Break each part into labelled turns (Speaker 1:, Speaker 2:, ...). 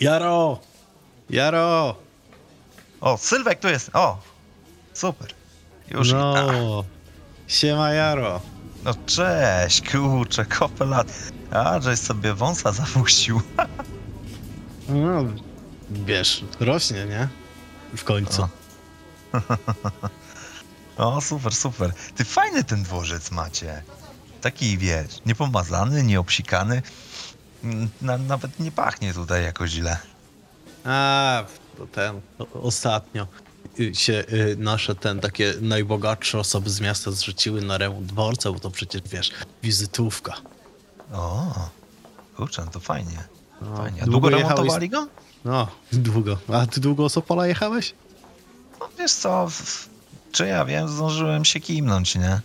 Speaker 1: Jaro! Jaro!
Speaker 2: O, Sylwek tu jest. O, super. Już.
Speaker 1: No! Siema Jaro!
Speaker 2: no cześć, kurczę, kopę lat. A, żeś sobie wąsa zapuścił.
Speaker 1: No, wiesz, rośnie, nie? W końcu.
Speaker 2: O. O, super, super. Ty fajny ten dworzec macie. Taki, wiesz, niepomazany, nieobsikany. Na, nawet nie pachnie tutaj jakoś źle.
Speaker 1: A, to ten, o- ostatnio się y, nasze ten takie najbogatsze osoby z miasta zrzuciły na remont dworca, bo to przecież, wiesz, wizytówka.
Speaker 2: O, kurczę, no to fajnie.
Speaker 1: No,
Speaker 2: Fajnie. A
Speaker 1: długo
Speaker 2: długo
Speaker 1: jechałeś?
Speaker 2: remontowali go?
Speaker 1: No, długo. A ty długo z Opola jechałeś?
Speaker 2: No, wiesz co, w- czy ja wiem, zdążyłem się kimnąć, nie?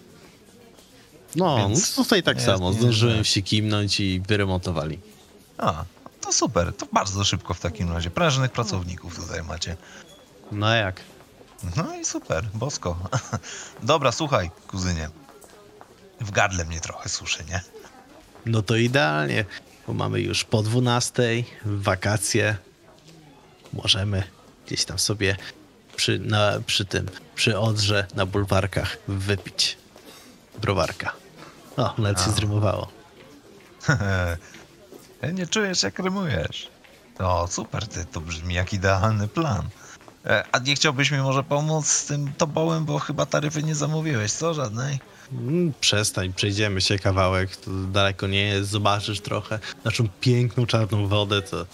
Speaker 1: No,
Speaker 2: Więc
Speaker 1: no tutaj tak samo.
Speaker 2: jest- nie jest
Speaker 1: Zdążyłem się kimnąć i wyremontowali.
Speaker 2: A, to super, to bardzo szybko w takim razie. Prężnych pracowników tutaj macie.
Speaker 1: No jak?
Speaker 2: No i super, bosko. Dobra, słuchaj, kuzynie. W gardle mnie trochę suszy, nie?
Speaker 1: No to idealnie, bo mamy już po 12, wakacje. Możemy gdzieś tam sobie przy, na, przy tym, przy Odrze, na bulwarkach wypić browarka. O, nawet się zrymowało.
Speaker 2: nie czujesz, jak rymujesz. O, super, ty, to brzmi jak idealny plan. E, A nie chciałbyś mi może pomóc z tym tobołem, bo chyba taryfy nie zamówiłeś, co? Żadnej?
Speaker 1: Mm, Przestań, przejdziemy się kawałek, to daleko nie jest, zobaczysz trochę naszą piękną czarną wodę, to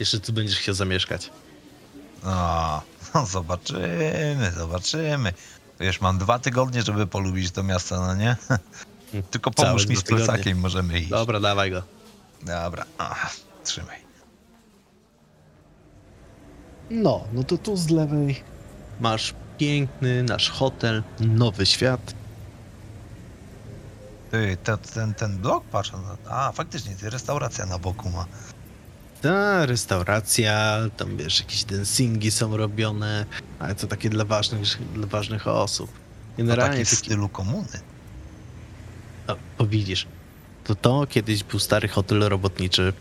Speaker 1: jeszcze tu będziesz chciał zamieszkać.
Speaker 2: O, no zobaczymy, zobaczymy. Wiesz, mam dwa tygodnie, żeby polubić to miasto, no nie? Tylko pomóż mi z plecakiem, możemy iść.
Speaker 1: Dobra, dawaj go.
Speaker 2: Dobra, Ach, trzymaj.
Speaker 1: No, no to tu z lewej masz piękny nasz hotel, Nowy Świat.
Speaker 2: Ty, te, ten, ten blok, patrz, no, a faktycznie, ty restauracja na boku ma.
Speaker 1: Ta restauracja, tam wiesz, jakieś dancingi są robione, ale to takie dla ważnych, dla ważnych osób.
Speaker 2: To
Speaker 1: Generalnie
Speaker 2: taki w
Speaker 1: taki,
Speaker 2: stylu komuny.
Speaker 1: o, o, widzisz, to to kiedyś był stary hotel robotniczy,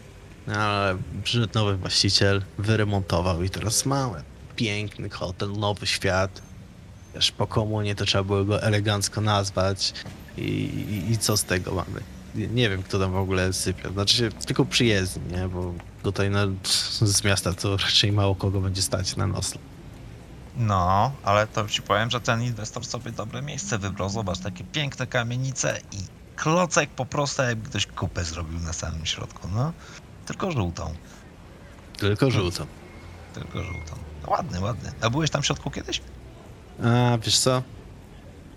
Speaker 1: ale przyszedł nowy właściciel, wyremontował i teraz mamy piękny hotel, Nowy Świat. Wiesz, po komunie to trzeba było go elegancko nazwać i, i, i co z tego mamy? Nie- wiem, kto tam w ogóle sypie. Znaczy się tylko przyjezdni, nie? Bo tutaj na, z miasta to raczej mało kogo będzie stać na nos.
Speaker 2: No, ale to ci powiem, że ten inwestor sobie dobre miejsce wybrał. Zobacz, takie piękne kamienice i klocek po prostu jakby ktoś kupę zrobił na samym środku, no. Tylko żółtą,
Speaker 1: Tylko żółto.
Speaker 2: tylko żółtą. No, ładny, ładny. A byłeś tam w środku kiedyś?
Speaker 1: A wiesz co?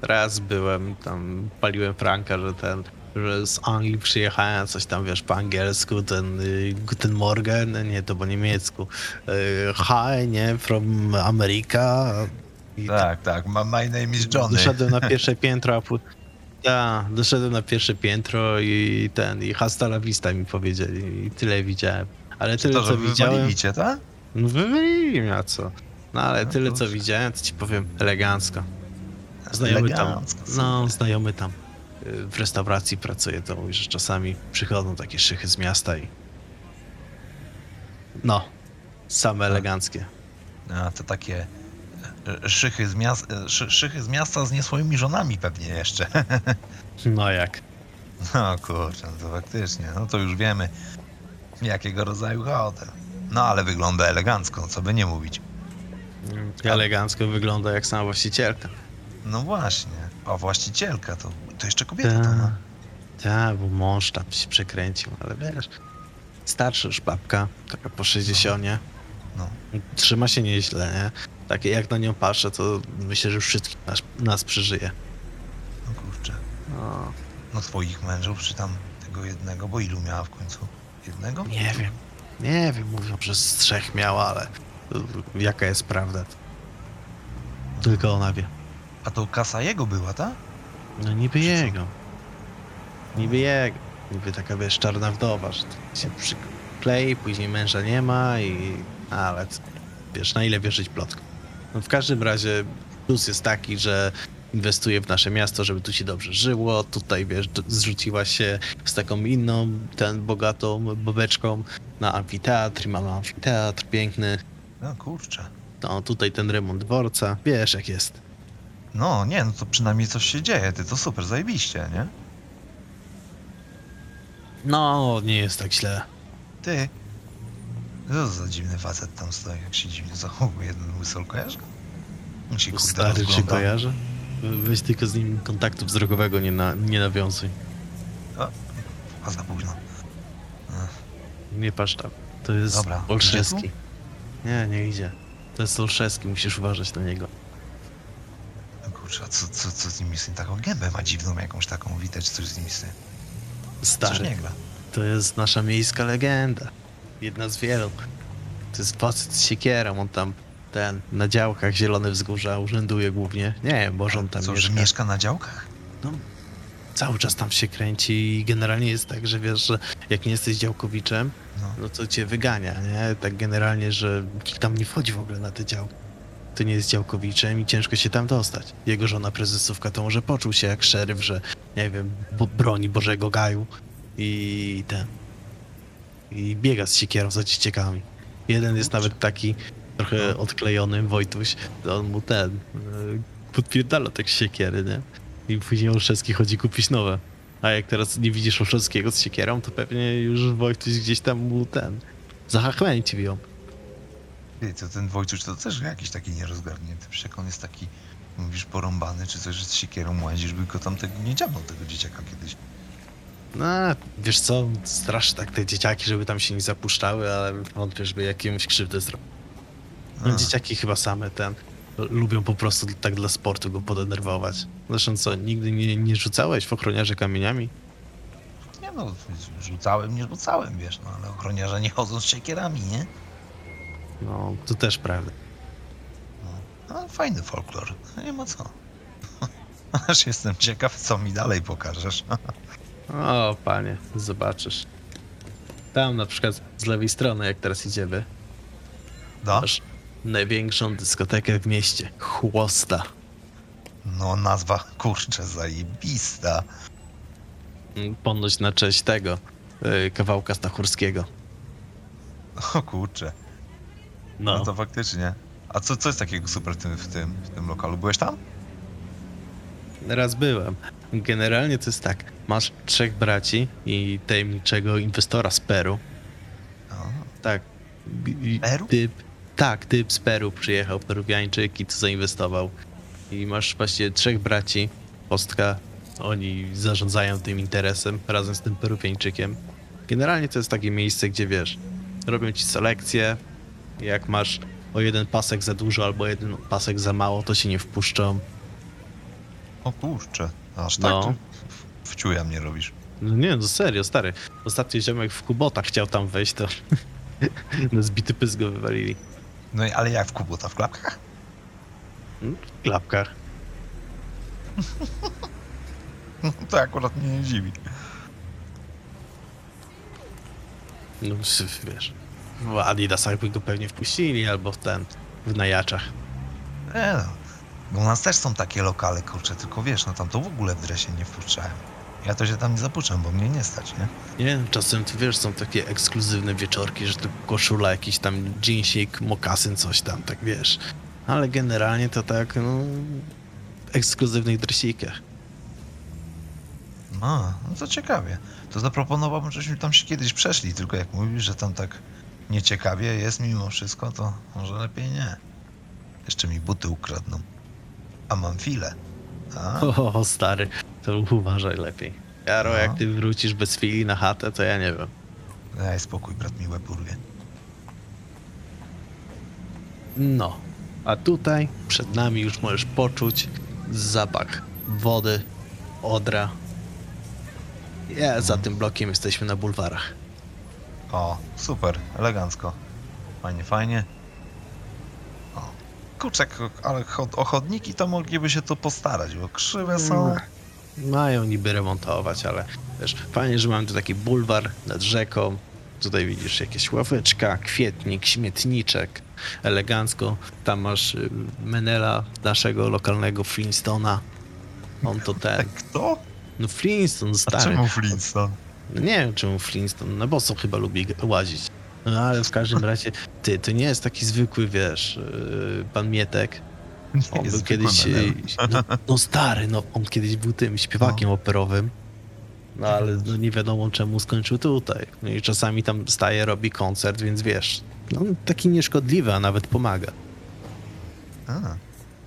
Speaker 1: Raz byłem, tam paliłem Franka, że ten, że z Anglii przyjechałem, coś tam wiesz po angielsku, ten y, Guten Morgen, nie, to po niemiecku. Y, hi, nie, from America. I
Speaker 2: Tak, tak, ma my name is Johnny.
Speaker 1: Doszedłem na pierwsze piętro, a pół... Ja, doszedłem na pierwsze piętro i ten, i hasta la vista mi powiedzieli i tyle widziałem. Ale tyle,
Speaker 2: to,
Speaker 1: co widziałem...
Speaker 2: wywalili cię, tak?
Speaker 1: No wywalili mnie, a co? No ale
Speaker 2: No
Speaker 1: tyle, co widziałem, to ci powiem elegancko. Znajomy tam,
Speaker 2: Elegancko,
Speaker 1: no,
Speaker 2: super.
Speaker 1: znajomy tam w restauracji pracuje, to mówi, że czasami przychodzą takie szychy z miasta i... No, same eleganckie.
Speaker 2: A, to takie e, szychy z, miast, e, szy, szychy z miasta z nie swoimi żonami pewnie jeszcze.
Speaker 1: No jak?
Speaker 2: No kurczę, no to faktycznie, no to już wiemy, jakiego rodzaju hotel. No ale wygląda elegancko, co by nie mówić.
Speaker 1: Elegancko wygląda jak sama właścicielka.
Speaker 2: No właśnie, a właścicielka to, to jeszcze kobieta to ma.
Speaker 1: Tak, bo mąż tam się przekręcił, ale wiesz, starsza już babka, taka po 60.
Speaker 2: No.
Speaker 1: Trzyma się nieźle, nie? Takie jak na nią patrzę, to myślę, że wszystkich nas, nas przeżyje.
Speaker 2: No kurczę.
Speaker 1: No,
Speaker 2: No twoich mężów, czy tam tego jednego, bo ilu miała w końcu? Jednego?
Speaker 1: nie wiem, nie wiem, mówią, że z trzech miała, ale jaka jest prawda, tylko ona wie.
Speaker 2: A to kasa jego była, tak?
Speaker 1: No niby jego. Niby jego. Niby taka, wiesz, czarna wdowa, że to się przyklei, później męża nie ma i... Ale, co, wiesz, na ile wierzyć plotkom? No w każdym razie plus jest taki, że inwestuje w nasze miasto, żeby tu się dobrze żyło. Tutaj, wiesz, zrzuciła się z taką inną, ten bogatą bobeczką na amfiteatr i mamy amfiteatr piękny.
Speaker 2: No kurczę.
Speaker 1: No, tutaj ten remont dworca, wiesz jak jest.
Speaker 2: No nie, no to przynajmniej coś się dzieje, ty to super, zajebiście, nie?
Speaker 1: No, nie jest tak źle.
Speaker 2: Ty. Co za dziwny facet tam stoi, jak się dziwnie zachowuje ten łysol, kojarzy? On się kurde
Speaker 1: Stary cię
Speaker 2: rozgląda.
Speaker 1: kojarzy? Weź tylko z nim kontaktu wzrokowego nie, na, nie nawiązuj.
Speaker 2: A za późno.
Speaker 1: Nie patrz tam. To jest
Speaker 2: Dobra,
Speaker 1: Olszewski. Nie, nie idzie. To jest Olszewski, musisz uważać na niego.
Speaker 2: No Kurczę, co, co, co z nim jest? Taką gębę ma dziwną jakąś taką, widać coś z nim jest.
Speaker 1: Stary,
Speaker 2: nie gra.
Speaker 1: to jest nasza miejska legenda. Jedna z wielu. To jest facet z siekierą, on tam ten, na działkach Zielone Wzgórza urzęduje głównie. Nie wiem, może on tam
Speaker 2: Co, że
Speaker 1: mieszka.
Speaker 2: mieszka na działkach?
Speaker 1: Cały czas tam się kręci i generalnie jest tak, że wiesz, że jak nie jesteś działkowiczem,
Speaker 2: No.
Speaker 1: no to cię wygania, nie? Tak generalnie, że nikt tam nie wchodzi w ogóle na te działki. To nie jest działkowiczem i ciężko się tam dostać. Jego żona prezesówka to może poczuł się jak szeryf, że nie wiem, bo broni Bożego Gaju i ten. I biega z siekierą za dzieciakami. Jeden jest nawet taki trochę
Speaker 2: No.
Speaker 1: odklejony, Wojtuś, to on mu ten, yy, podpierdala tak siekiery, nie? I później Olszewski chodzi kupić nowe. A jak teraz nie widzisz Olszewskiego z siekierą, to pewnie już Wojtuś gdzieś tam mu ten, zahachmęci ją.
Speaker 2: Ty, to ten Wojciusz to też jakiś taki nierozgarnięty. Przecież on jest taki, mówisz, porąbany, czy coś, że z siekierą łazisz, by go tam tego nie dziabnął, tego dzieciaka kiedyś.
Speaker 1: No, wiesz co, strasz tak te dzieciaki, żeby tam się nie zapuszczały, ale wątpię, żeby jakimś krzywdę zrobił. No, dzieciaki chyba same ten, lubią po prostu tak dla sportu go podenerwować. Zresztą co, nigdy nie, nie rzucałeś w ochroniarze kamieniami?
Speaker 2: Nie no, rzucałem, nie rzucałem, wiesz, no ale ochroniarze nie chodzą z siekierami, nie?
Speaker 1: No, to też prawda.
Speaker 2: No, ale fajny folklor, nie ma co. Aż jestem ciekaw, co mi dalej pokażesz.
Speaker 1: O, panie, zobaczysz. Tam na przykład z lewej strony, jak teraz idziemy,
Speaker 2: Da?
Speaker 1: masz największą dyskotekę w mieście. Chłosta.
Speaker 2: No, nazwa, kurczę, zajebista.
Speaker 1: Ponoć na cześć tego, yy, kawałka Stachurskiego.
Speaker 2: O kurczę, no,
Speaker 1: No,
Speaker 2: to faktycznie. A co, co jest takiego super w tym, w tym, w tym lokalu? Byłeś tam?
Speaker 1: raz byłem. Generalnie to jest tak, masz trzech braci i tajemniczego inwestora z Peru.
Speaker 2: O,
Speaker 1: Tak. I-
Speaker 2: Peru?
Speaker 1: Typ, tak, typ z Peru przyjechał, Peruwiańczyk i tu zainwestował. I masz właściwie trzech braci, Kostka, oni zarządzają tym interesem razem z tym Peruwiańczykiem. Generalnie to jest takie miejsce, gdzie wiesz, robią ci selekcję, jak masz o jeden pasek za dużo albo jeden pasek za mało, to się nie wpuszczą.
Speaker 2: o kurczę, aż tak?
Speaker 1: No.
Speaker 2: No. Wciuja mnie robisz.
Speaker 1: No nie, no serio, stary. Ostatnio ziomek w Kubota chciał tam wejść, to na zbity pysk go wywalili.
Speaker 2: No i ale jak w kubota, w klapkach?
Speaker 1: W klapkach.
Speaker 2: No, to akurat mnie nie dziwi.
Speaker 1: No s- wiesz, w Adidasach by go pewnie wpuścili, albo w ten, w najaczach.
Speaker 2: Nie no. Bo u nas też są takie lokale, kurczę, tylko wiesz, no tam to w ogóle w dresie nie wpuszczałem. Ja to się tam nie zapuszczam, bo mnie nie stać, nie?
Speaker 1: Nie, czasem to wiesz, są takie ekskluzywne wieczorki, że to koszula, jakiś tam jeansik, mokasyn, coś tam, tak wiesz. Ale generalnie to tak, no, w ekskluzywnych dresikach.
Speaker 2: No, no to ciekawie. To zaproponowałbym, żebyśmy tam się kiedyś przeszli, tylko jak mówisz, że tam tak nieciekawie jest mimo wszystko, to może lepiej nie. Jeszcze mi buty ukradną. A mam filę. A?
Speaker 1: O, stary, to uważaj lepiej. Jaro,
Speaker 2: No.
Speaker 1: jak ty wrócisz bez chwili na chatę, to ja nie wiem.
Speaker 2: Daj spokój, brat mi łeb urwie.
Speaker 1: No, a tutaj przed nami już możesz poczuć zapach wody, odra. Ja za tym blokiem jesteśmy na bulwarach.
Speaker 2: O, super, elegancko. Fajnie, fajnie. O, kurczak, ale chod- o chodniki to mogliby się tu postarać, bo krzywe są.
Speaker 1: Mm. Mają niby remontować, ale wiesz, fajnie, że mamy tu taki bulwar nad rzeką. Tutaj widzisz jakieś ławeczka, kwietnik, śmietniczek, elegancko. Tam masz y, Menela, naszego lokalnego Flintstona. On to ten.
Speaker 2: Kto?
Speaker 1: No Flintstone,
Speaker 2: A
Speaker 1: stary.
Speaker 2: czemu Flintstone?
Speaker 1: No Nie wiem czemu Flintstone, na boso chyba lubi łazić. No ale w każdym razie, ty, to nie jest taki zwykły, wiesz, yy, pan Mietek.
Speaker 2: Nie
Speaker 1: On był kiedyś, yy, no, no stary, no on kiedyś był tym śpiewakiem operowym. No ale no, nie wiadomo czemu skończył tutaj. No i czasami tam staje, robi koncert, więc wiesz, no taki nieszkodliwy, a nawet pomaga.
Speaker 2: A,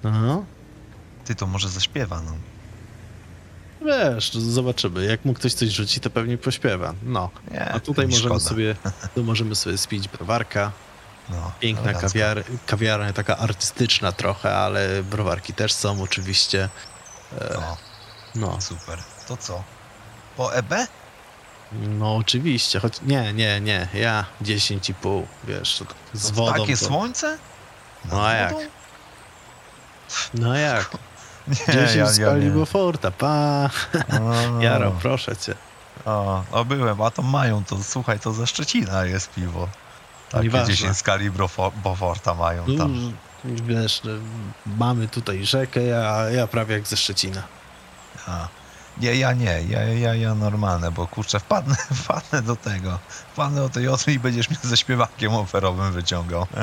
Speaker 1: No,
Speaker 2: ty to może zaśpiewa, no.
Speaker 1: Wiesz, zobaczymy. Jak mu ktoś coś rzuci, to pewnie pośpiewa. No,
Speaker 2: Nie,
Speaker 1: a tutaj możemy
Speaker 2: szkoda.
Speaker 1: sobie, tu możemy sobie spić browarka.
Speaker 2: No,
Speaker 1: Piękna kawiar, kawiarnia, taka artystyczna trochę, ale browarki też są oczywiście.
Speaker 2: No,
Speaker 1: No,
Speaker 2: super. To co? Po E EB?
Speaker 1: no oczywiście, choć nie, nie, nie, ja 10,5, wiesz, z wodą.
Speaker 2: Takie
Speaker 1: to,
Speaker 2: słońce?
Speaker 1: No a jak? no jak?
Speaker 2: Nie,
Speaker 1: 10
Speaker 2: ja,
Speaker 1: z
Speaker 2: ja nie.
Speaker 1: Forta, pa,
Speaker 2: O,
Speaker 1: Jaro, proszę cię.
Speaker 2: O, o, byłem, a to mają, to słuchaj, to ze Szczecina jest piwo. Takie
Speaker 1: Nieważne.
Speaker 2: 10 skali Brofo- Boforta mają
Speaker 1: No,
Speaker 2: tam.
Speaker 1: wiesz, no, mamy tutaj rzekę, ja, ja prawie jak ze Szczecina.
Speaker 2: A. Nie, ja nie, ja, ja, ja normalne, bo kurczę, wpadnę, wpadnę do tego. Wpadnę do tej jotry i będziesz mnie ze śpiewakiem operowym wyciągał.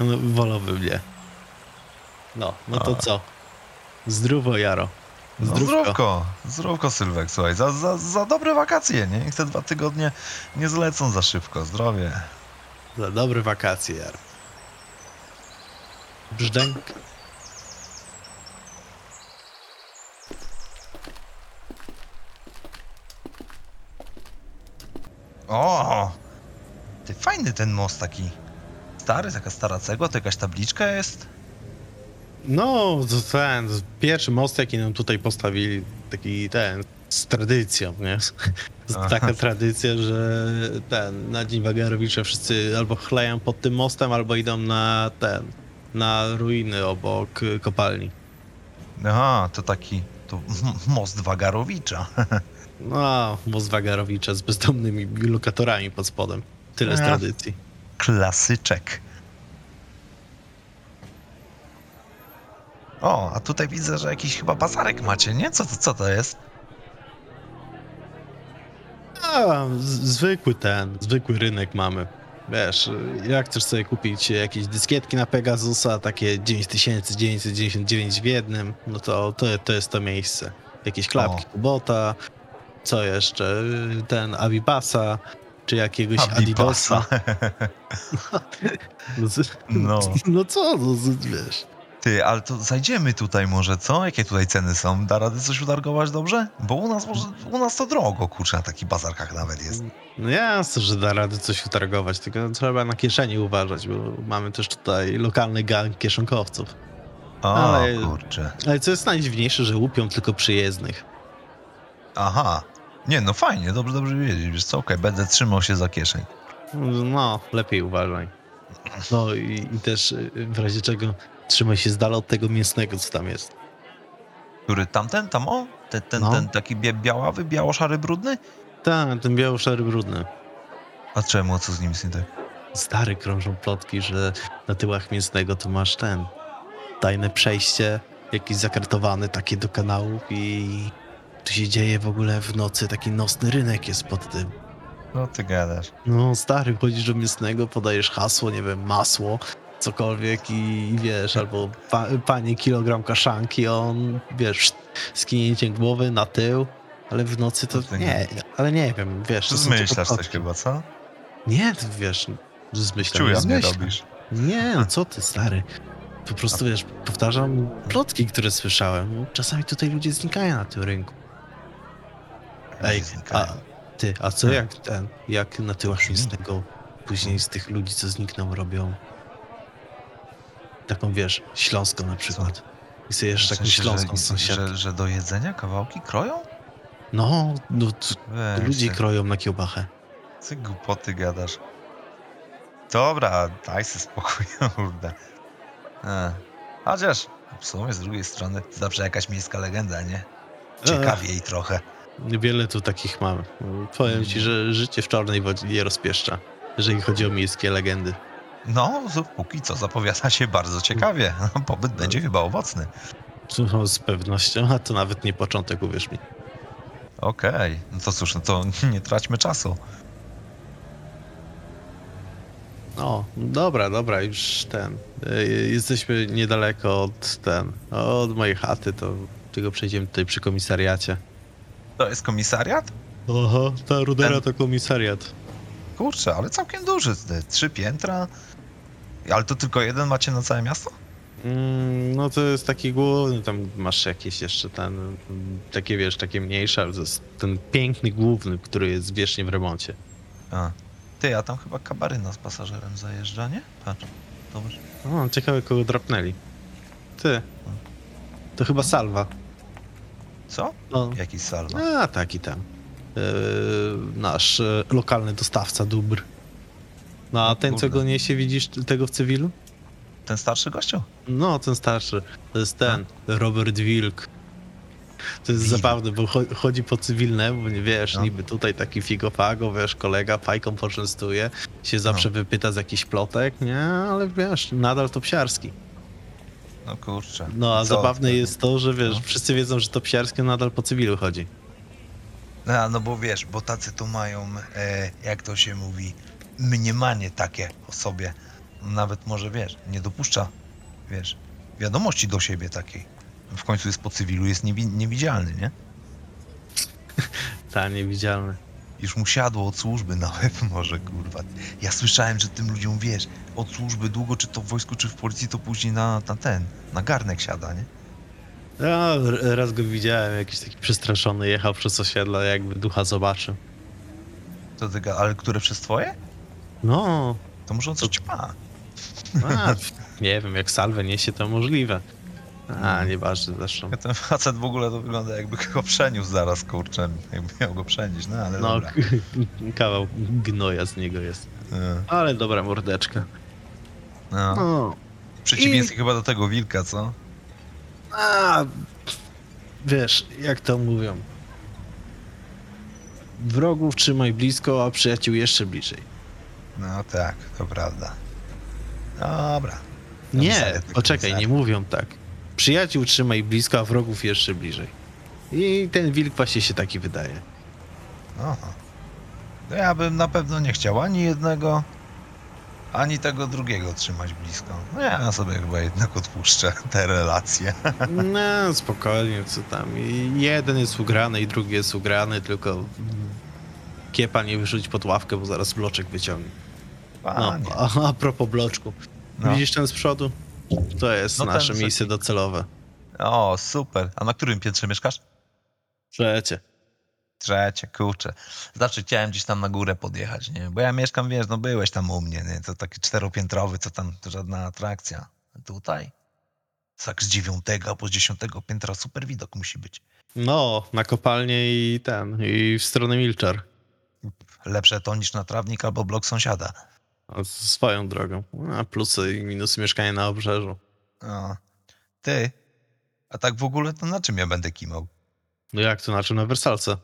Speaker 1: No, wolałbym nie. No, no to
Speaker 2: A.
Speaker 1: co? Zdrowo, Jaro.
Speaker 2: No,
Speaker 1: Zdrówko.
Speaker 2: zdrówko, zdrówko Sylwek, słuchaj, za, za, za dobre wakacje, nie? Niech te dwa tygodnie nie zlecą za szybko, zdrowie.
Speaker 1: Za dobre wakacje, Jaro. Brzdęk.
Speaker 2: O! Ty fajny ten most taki. Stary, taka stara cegła, to jakaś tabliczka jest?
Speaker 1: No, ten, pierwszy most, jaki nam tutaj postawili, taki ten, z tradycją, nie?
Speaker 2: Aha.
Speaker 1: Taka tradycja, że ten, na Dzień Wagarowicza wszyscy albo chleją pod tym mostem, albo idą na ten, na ruiny obok kopalni.
Speaker 2: Aha, to taki, to most Wagarowicza.
Speaker 1: No, most Wagarowicza z bezdomnymi lokatorami pod spodem. Tyle z
Speaker 2: Ach.
Speaker 1: tradycji.
Speaker 2: Klasyczek. O, a tutaj widzę, że jakiś chyba bazarek macie, nie? Co to, co to jest?
Speaker 1: A, zwykły ten, zwykły rynek mamy. Wiesz, jak chcesz sobie kupić jakieś dyskietki na Pegasusa, takie 9999 w jednym, no to to, to jest to miejsce. Jakieś klapki
Speaker 2: O.
Speaker 1: Kubota, co jeszcze, ten Avibasa, czy jakiegoś
Speaker 2: Abibasa.
Speaker 1: Adidosa. No,
Speaker 2: No.
Speaker 1: no co, no, wiesz.
Speaker 2: Ty, ale to zajdziemy tutaj może, co? Jakie tutaj ceny są? Da rady coś utargować dobrze? Bo u nas może, u nas to drogo, kurczę, na takich bazarkach nawet jest.
Speaker 1: No jasne, że da rady coś utargować, tylko trzeba na kieszeni uważać, bo mamy też tutaj lokalny gang kieszonkowców.
Speaker 2: O,
Speaker 1: Ale-
Speaker 2: kurczę.
Speaker 1: Ale co jest najdziwniejsze, że łupią tylko przyjezdnych.
Speaker 2: Aha. Nie, no fajnie, dobrze, dobrze wiedzieć. Wiesz co, okej, będę trzymał się za kieszeń.
Speaker 1: No, lepiej uważaj. No i, i też y, w razie czego trzymaj się z dala od tego mięsnego, co tam jest.
Speaker 2: Który tamten, tam o? Ten, ten,
Speaker 1: No.
Speaker 2: ten taki bie- białawy, biało-szary, brudny?
Speaker 1: Tak, ten biało-szary brudny.
Speaker 2: A czemu, co z nim jest nie tak?
Speaker 1: Stary krążą plotki, że na tyłach mięsnego to masz ten tajne przejście, jakiś zakartowany takie do kanałów i tu się dzieje w ogóle w nocy, taki nocny rynek jest pod tym.
Speaker 2: No ty gadasz.
Speaker 1: No stary, chodzisz do mięsnego, podajesz hasło, nie wiem, masło, cokolwiek i, i wiesz, albo pa, panie kilogram kaszanki, on, wiesz, skinięciem głowy na tył, ale w nocy to nie, ale nie wiem, wiesz. to
Speaker 2: Zmyślasz coś chyba, co?
Speaker 1: Nie, wiesz, zmyślam, nie
Speaker 2: mnie
Speaker 1: zmyślam.
Speaker 2: robisz.
Speaker 1: Nie, no co ty, stary. Po prostu, wiesz, powtarzam plotki, które słyszałem. Czasami tutaj ludzie znikają na tym rynku. Ej, a ty, a co jak ten, jak na tyłach
Speaker 2: Brzmi.
Speaker 1: mięsnego później z tych ludzi, co znikną, robią taką, wiesz, śląską na przykład. I sobie jeszcze taką śląską
Speaker 2: że,
Speaker 1: sąsiadkę.
Speaker 2: że, że do jedzenia kawałki kroją?
Speaker 1: No, no, ludzie kroją na kiełbachę.
Speaker 2: Ty głupoty gadasz. Dobra, daj sobie spokój, kurde. E. Chociaż, w sumie z drugiej strony, zawsze jakaś miejska legenda, nie? Ciekawiej trochę.
Speaker 1: Wiele tu takich mamy. Powiem ci, że życie w czarnej wodzie nie rozpieszcza, jeżeli chodzi o miejskie legendy.
Speaker 2: No, póki co zapowiada się bardzo ciekawie. Pobyt będzie chyba owocny.
Speaker 1: No, z pewnością, a to nawet nie początek, uwierz mi.
Speaker 2: Okej, no to cóż, no to nie traćmy czasu.
Speaker 1: O, dobra, dobra, już ten. y, Jesteśmy niedaleko od ten, od mojej chaty, to tylko przejdziemy tutaj przy komisariacie.
Speaker 2: To jest komisariat?
Speaker 1: Oho, ta rudera
Speaker 2: Ten-
Speaker 1: to komisariat.
Speaker 2: Kurczę, ale całkiem duży. te Trzy piętra. Ale to tylko jeden macie na całe miasto?
Speaker 1: Mm, no to jest taki główny, tam masz jakieś jeszcze ten, mm, takie wiesz, takie mniejsze, ale to jest ten piękny główny, który jest wiecznie w remoncie.
Speaker 2: A. Ty, a tam chyba kabaryna z pasażerem zajeżdża, nie? Patrz. Dobrze.
Speaker 1: O, ciekawe kogo drapnęli. Ty. To chyba Salwa.
Speaker 2: Co?
Speaker 1: O.
Speaker 2: Jakiś salwa.
Speaker 1: A, taki tam. Yy, nasz e, lokalny dostawca dóbr. No a
Speaker 2: O
Speaker 1: ten, co go niesie, widzisz tego w cywilu?
Speaker 2: Ten starszy gościu?
Speaker 1: No, ten starszy. To jest ten, Robert Wilk. To jest zabawne, bo cho- chodzi po cywilnemu, nie wiesz,
Speaker 2: No.
Speaker 1: niby tutaj taki figofago, wiesz, kolega fajką poczęstuje, się zawsze wypyta z jakichś plotek, nie, ale wiesz, nadal to psiarski.
Speaker 2: No kurczę.
Speaker 1: No, a
Speaker 2: Co
Speaker 1: zabawne jest to, że wiesz,
Speaker 2: No.
Speaker 1: wszyscy wiedzą, że to psiarskie nadal po cywilu chodzi.
Speaker 2: A, no bo wiesz, bo tacy tu mają, e, jak to się mówi, mniemanie takie o sobie. Nawet może, wiesz, nie dopuszcza, wiesz, wiadomości do siebie takiej. W końcu jest po cywilu, jest niewi- niewidzialny, nie?
Speaker 1: Ta, niewidzialny.
Speaker 2: Już mu siadło od służby na łeb może, kurwa. Ja słyszałem, że tym ludziom, wiesz, od służby długo, czy to w wojsku, czy w policji, to później na, na ten, na garnek siada, nie?
Speaker 1: R- raz go widziałem, jakiś taki przestraszony, jechał przez osiedle, jakby ducha zobaczył.
Speaker 2: To ty, ale które przez twoje?
Speaker 1: No,
Speaker 2: To może on coś ma.
Speaker 1: a, nie wiem, jak salwę niesie, to możliwe. A, nieważne zresztą.
Speaker 2: Ten facet w ogóle to wygląda jakby go przeniósł zaraz, kurczę, jakby miał go przenieść, no ale
Speaker 1: No,
Speaker 2: dobra.
Speaker 1: kawał gnoja z niego jest.
Speaker 2: E,
Speaker 1: Ale dobra mordeczka.
Speaker 2: No.
Speaker 1: No,
Speaker 2: Przeciwieństwie chyba do tego wilka, co?
Speaker 1: A, wiesz, jak to mówią. Wrogów trzymaj blisko, a przyjaciół jeszcze bliżej.
Speaker 2: No tak, to prawda. Dobra.
Speaker 1: Nie, poczekaj, nie mówią tak. Przyjaciół trzymaj blisko, a wrogów jeszcze bliżej. I ten wilk właśnie się taki wydaje.
Speaker 2: Aha. No ja bym na pewno nie chciał ani jednego, ani tego drugiego trzymać blisko. No ja sobie chyba jednak odpuszczę te relacje.
Speaker 1: No, spokojnie, co tam. Jeden jest ugrany i drugi jest ugrany, tylko kiepa nie wyrzuć pod ławkę, bo zaraz bloczek wyciągnie. No, a, a propos bloczku.
Speaker 2: No.
Speaker 1: Widzisz ten z przodu? To jest
Speaker 2: No
Speaker 1: nasze miejsce docelowe.
Speaker 2: O, super. A na którym piętrze mieszkasz?
Speaker 1: Trzecie.
Speaker 2: Trzecie, kurczę. Znaczy chciałem gdzieś tam na górę podjechać, nie? Bo ja mieszkam, wiesz, no byłeś tam u mnie, nie? To taki czteropiętrowy, co tam, to żadna atrakcja. Tutaj? Tak z dziewiątego albo z dziesiątego piętra super widok musi być.
Speaker 1: No, na kopalnię i ten, i w stronę Milczar.
Speaker 2: Lepsze to niż na trawnik albo blok sąsiada.
Speaker 1: A Swoją drogą. A plusy i minusy mieszkania na obrzeżu.
Speaker 2: O. Ty? A tak w ogóle to na czym ja będę kimał?
Speaker 1: No jak to na czym? Na wersalce.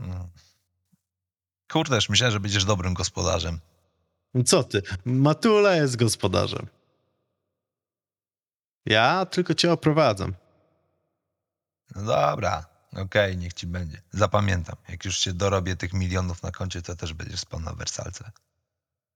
Speaker 2: Mm. Kurdeż, myślałem, że będziesz dobrym gospodarzem.
Speaker 1: Co ty? Matula jest gospodarzem. Ja tylko cię oprowadzam.
Speaker 2: No dobra, okej, niech ci będzie. Zapamiętam. Jak już się dorobię tych milionów na koncie, to też będziesz spał na wersalce.